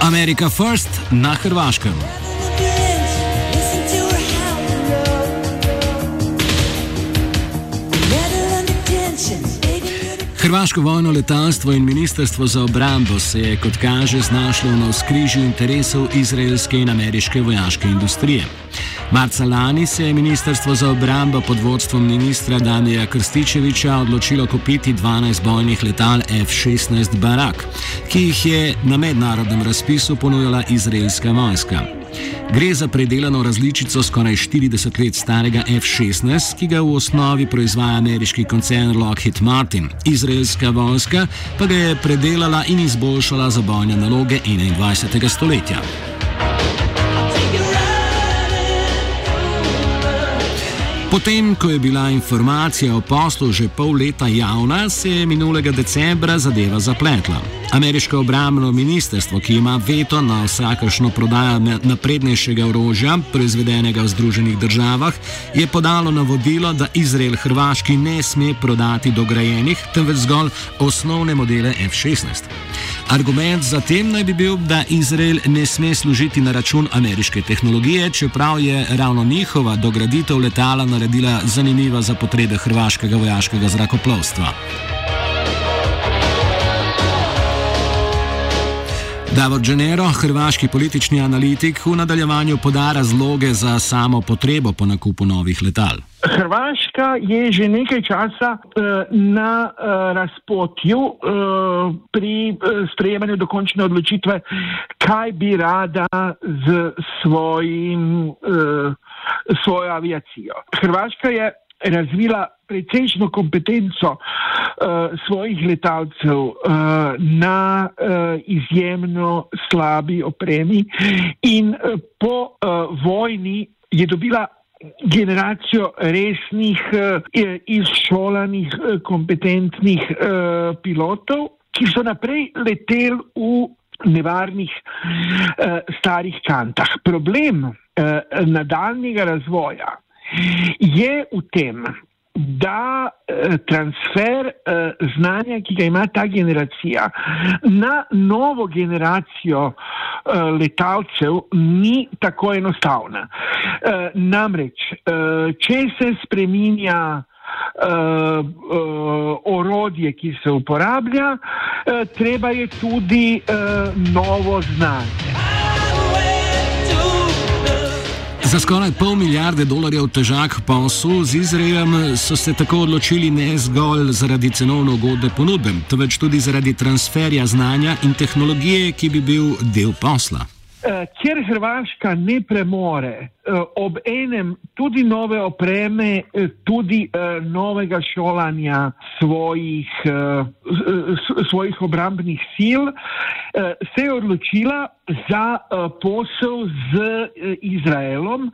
Amerika First na Hrvaškem. Hrvaško vojno letalstvo in ministrstvo za obrambo se je, kot kaže, znašlo na skrižju interesov izraelske in ameriške vojaške industrije. Marca lani se je ministrstvo za obrambo pod vodstvom ministra Damija Krstičeviča odločilo kupiti 12 bojnih letal F-16 Barak, ki jih je na mednarodnem razpisu ponujala izraelska vojska. Gre za predelano različico skoraj 40 let starega F-16, ki ga v osnovi proizvaja ameriški koncern Lockheed Martin. Izraelska vojska pa ga je predelala in izboljšala za bojne naloge 21. stoletja. Potem, ko je bila informacija o poslu že pol leta javna, se je minulega decembra zadeva zapletla. Ameriško obrambno ministrstvo, ki ima veto na vsakršno prodajo naprednejšega orožja, proizvedenega v Združenih državah, je podalo navodilo, da Izrael Hrvaški ne sme prodati dograjenih, temveč zgolj osnovne modele F-16. Argument za tem naj bi bil, da Izrael ne sme služiti na račun ameriške tehnologije, čeprav je ravno njihova dograditev letala naredila zanimiva za potrebe hrvaškega vojaškega zrakoplovstva. Davor Genero, hrvaški politični analitik, v nadaljevanju poda razloge za samo potrebo po nakupu novih letal. Hrvaška je že nekaj časa uh, na uh, razpotju uh, pri sprejemanju dokončne odločitve, kaj bi rada z svojim, svojo aviacijo. Hrvaška je razvila precejšno kompetenco uh, svojih letalcev uh, na uh, izjemno slabi opremi in uh, po uh, vojni je dobila generacijo resnih, uh, izšolanih, uh, kompetentnih uh, pilotov, ki so naprej leteli v nevarnih uh, starih kantah. Problem uh, nadaljnega razvoja je v tem, da eh, transfer eh, znanja, ki ga ima ta generacija, na novo generacijo eh, letalcev ni tako enostavna. Namreč, če se spreminja Uh, uh, orodje, ki se uporablja, uh, treba je tudi novo znanje. Za skoraj pol milijarde dolarjev težak posel z Izraelom so se tako odločili ne zgolj zaradi cenovno ugodne ponudbe, temveč tudi zaradi transferja znanja in tehnologije, ki bi bil del posla. Eh, ker Hrvaška ne premore eh, ob enem tudi nove opreme, eh, tudi novega šolanja svojih, svojih obrambnih sil, se je odločila za posel z Izraelom,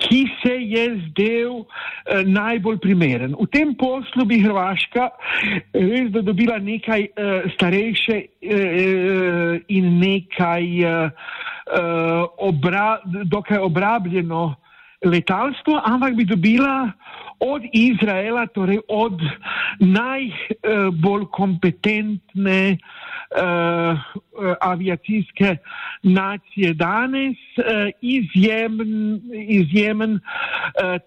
ki se je zdel najbolj primeren. V tem poslu bi Hrvaška res dobila nekaj starejše in nekaj obra, dokaj obrabljeno letalstvo, ampak bi dobila od Izraela, torej od najbolj uh, kompetentne uh, aviacijske nacije danes, uh, izjemen, izjemen uh,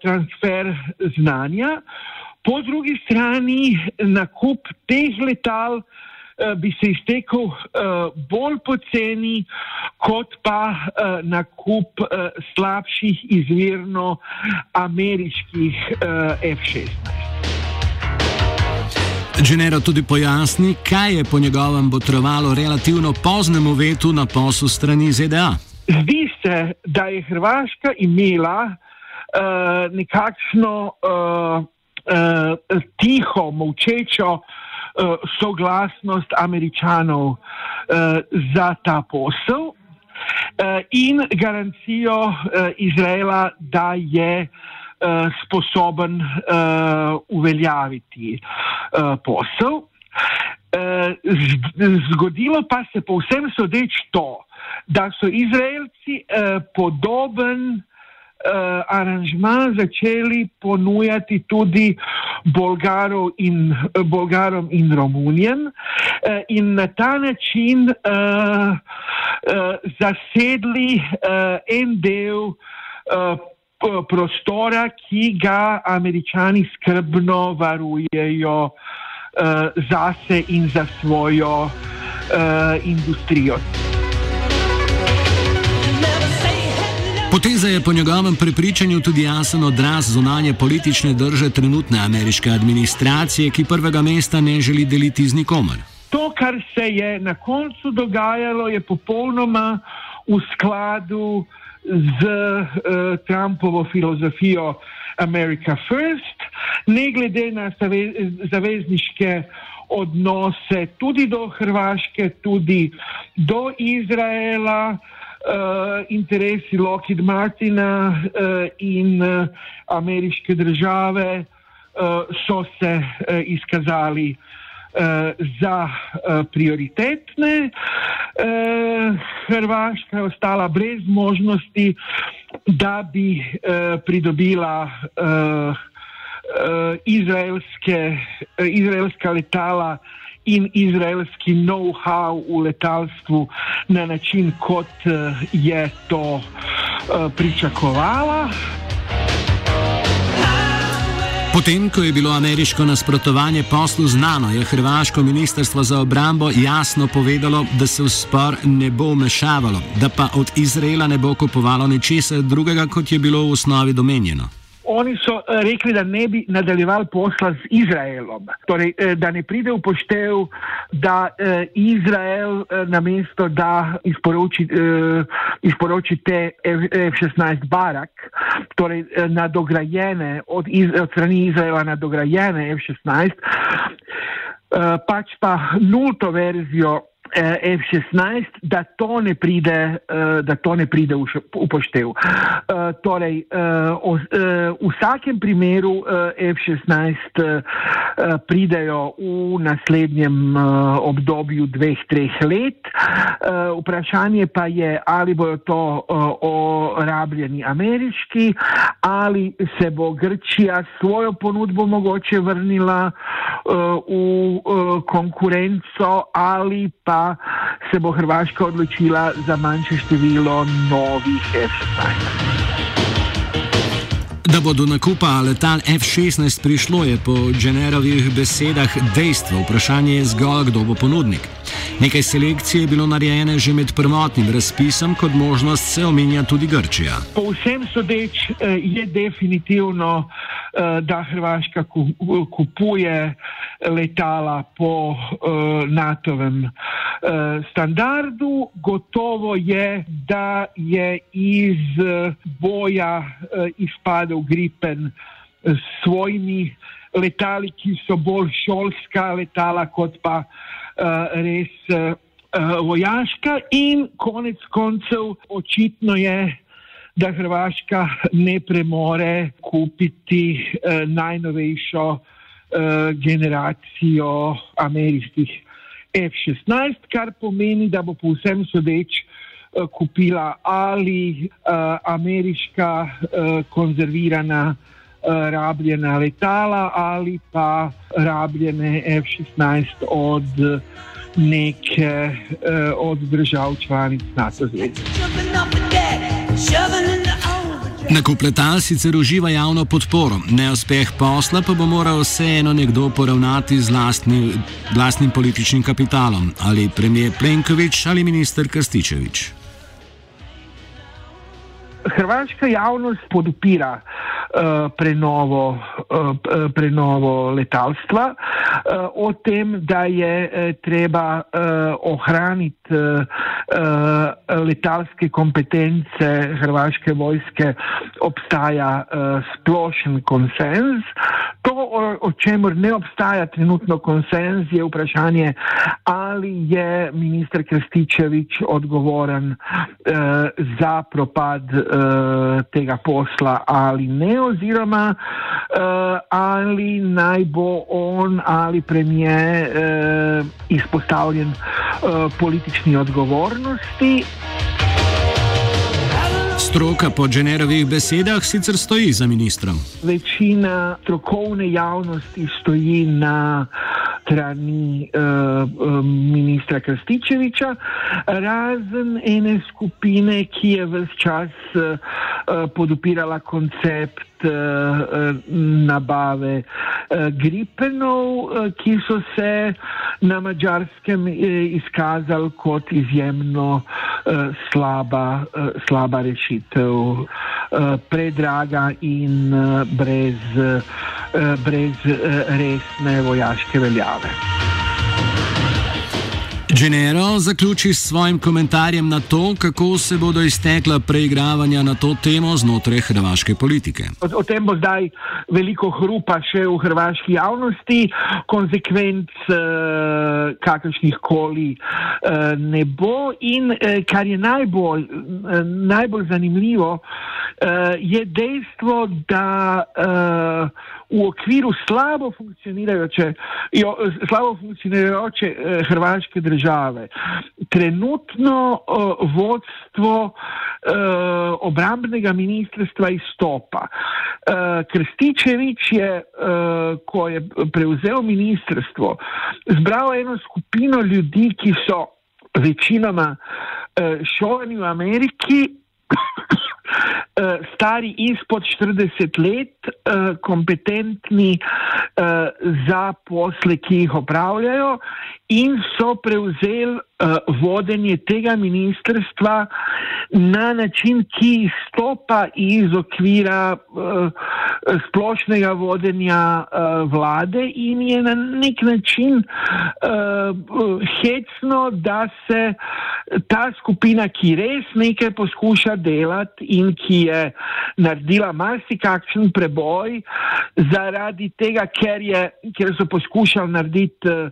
transfer znanja. Po drugi strani nakup teh letal uh, Eh, bi se iztekel uh, bolj poceni, kot pa uh, nakup slabših, izvirno ameriških uh, F-16. Genero tudi pojasni, kaj je po njegovem botrovalo relativno poznemu vetu na poslu strani ZDA. Zdi se, da je Hrvaška imela uh, nekakšno uh, uh, tiho, molčečo uh, soglasnost američanov uh, za ta posel uh, in garancijo Izraela, da je sposoben uveljaviti posel. Zgodilo pa se povsem sodeč to, da so Izraelci podoben uh, aranžma začeli ponujati tudi Bolgarov in, uh, Bolgarom in Romunijem uh, in na ta način uh, uh, zasedli uh, en del uh, prostora, ki ga američani skrbno varujejo uh, zase in za svojo uh, industrijo. Poteza je po njegovem prepričanju tudi jasen odraz zunanje politične drže trenutne ameriške administracije, ki prvega mesta ne želi deliti z nikomer. To, kar se je na koncu dogajalo, je popolnoma v skladu z uh, Trumpovo filozofijo America First, ne glede na zavezniške odnose tudi do Hrvaške, tudi do Izraela uh, interesi Lockheed Martina uh, in uh, ameriške države uh, so se uh, izkazali uh, za uh, prioritetne. Uh, Hrvaška je ostala brez možnosti, da bi uh, pridobila uh, uh, izraelske, uh, izraelska letala in izraelski know-how v letalstvu na način, kot eh, je to eh, pričakovala. Potem, ko je bilo ameriško nasprotovanje poslu znano, je Hrvaško ministrstvo za obrambo jasno povedalo, da se v spor ne bo vmešavalo, da pa od Izraela ne bo kupovalo ničesar drugega, kot je bilo v osnovi domenjeno oni so eh, rekli, da ne bi nadaljevali posla z Izraelom. Torej, eh, da ne pride v poštev, da eh, Izrael na mesto, da izporoči, izporoči te F-16 barak, torej nadograjene od, od strani Izraela nadograjene F-16, pač pa nulto verzijo F-16, da to ne pride, eh, da to ne pride v upoštev. Eh, torej, v vsakem primeru F-16 pridejo v naslednjem obdobju dveh, treh let. Vprašanje pa je, ali bojo to orabljeni ameriški, ali se bo Grčija svojo ponudbo mogoče vrnila v konkurenco ali pa se bo Hrvaška odločila za manjše število novih F-16. Da bo do nakupa letal F-16 prišlo, je po Generovih besedah dejstvo. Vprašanje je zgolj, kdo bo ponudnik. Nekaj selekcije je bilo narejene že med prvotnim razpisom, kot možnost se omenja tudi Grčija. Po vsem sodeč eh, je definitivno, eh, da Hrvaška kupuje letala po eh, NATO-vem standardu. Gotovo je, da je iz boja izpadel Gripen s svojimi letali, ki so bolj šolska letala kot pa uh, res uh, vojaška, in konec koncev očitno je, da Hrvaška ne premore kupiti uh, najnovejšo uh, generacijo ameriških F-16, kar pomeni, da bo povsem sodeč. Kupila ali uh, ameriška konzervirana Eh, rabljena letala ali pa rabljene F-16 od neke od držav članic NATO zveze. Nakup letal sicer uživa javno podporo, neuspeh posla pa bo moral vseeno nekdo poravnati z lastni, lastnim političnim kapitalom, ali premijer Plenković ali minister Krstičevič. Hrvaška javnost podupira uh, prenovo, uh, prenovo letalstva, uh, o tem, da je treba ohraniti letalske kompetence Hrvaške vojske, obstaja splošen konsens. To o, o čemer ne obstaja trenutno konsens, je vprašanje, ali je minister Krstičevič odgovoren uh, za propad uh, tega posla ali ne, oziroma uh, ali naj bo on ali premije uh, izpostavljen uh, politični odgovornosti. Stroka po Dženerovih besedah sicer stoji za ministrom. Večina strokovne javnosti stoji na strani uh, ministra Krstičeviča, razen ene skupine, ki je vse čas uh, podupirala koncept nabave gripenov, ki so se na mačarskem izkazali kot izjemno slaba, slaba rešitev, predraga in brez. Eh, brez eh, resne vojaške veljave. Genero zaključi s svojim komentarjem na to, kako se bodo iztekla preigravanja na to temo znotraj hrvaške politike. O, o tem bo zdaj veliko hrupa še v hrvaški javnosti, konsekvenc uh, kakršnih koli uh, ne bo. In uh, kar je najbolj, uh, najbolj zanimivo, uh, je dejstvo, da uh, v okviru slabo funkcionirajoče, jo, slabo funkcionirajoče eh, hrvaške države. Trenutno eh, vodstvo eh, obrambnega ministrstva izstopa. Eh, Krstičevič je, eh, ko je prevzel ministrstvo, zbral eno skupino ljudi, ki so večinoma eh, šolani v Ameriki. Eh, stari izpod 40 let, eh, kompetentni eh, za posle, ki jih opravljajo, in so prevzeli vodenje tega ministrstva na način, ki izstopa iz okvira splošnega vodenja vlade in je na nek način hecno, da se ta skupina, ki res nekaj poskuša delati in ki je naredila marsikakšen preboj zaradi tega, ker, je, ker so poskušali narediti uh,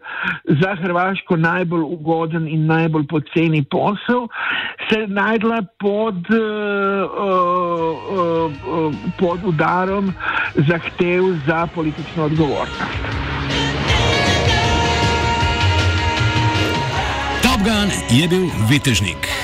za Hrvaško najbolj ugoden in najbolj poceni posel, se je najdla pod, uh, uh, uh, pod udarom zahtev za politično odgovornost. Top Gun je bil vitežnik.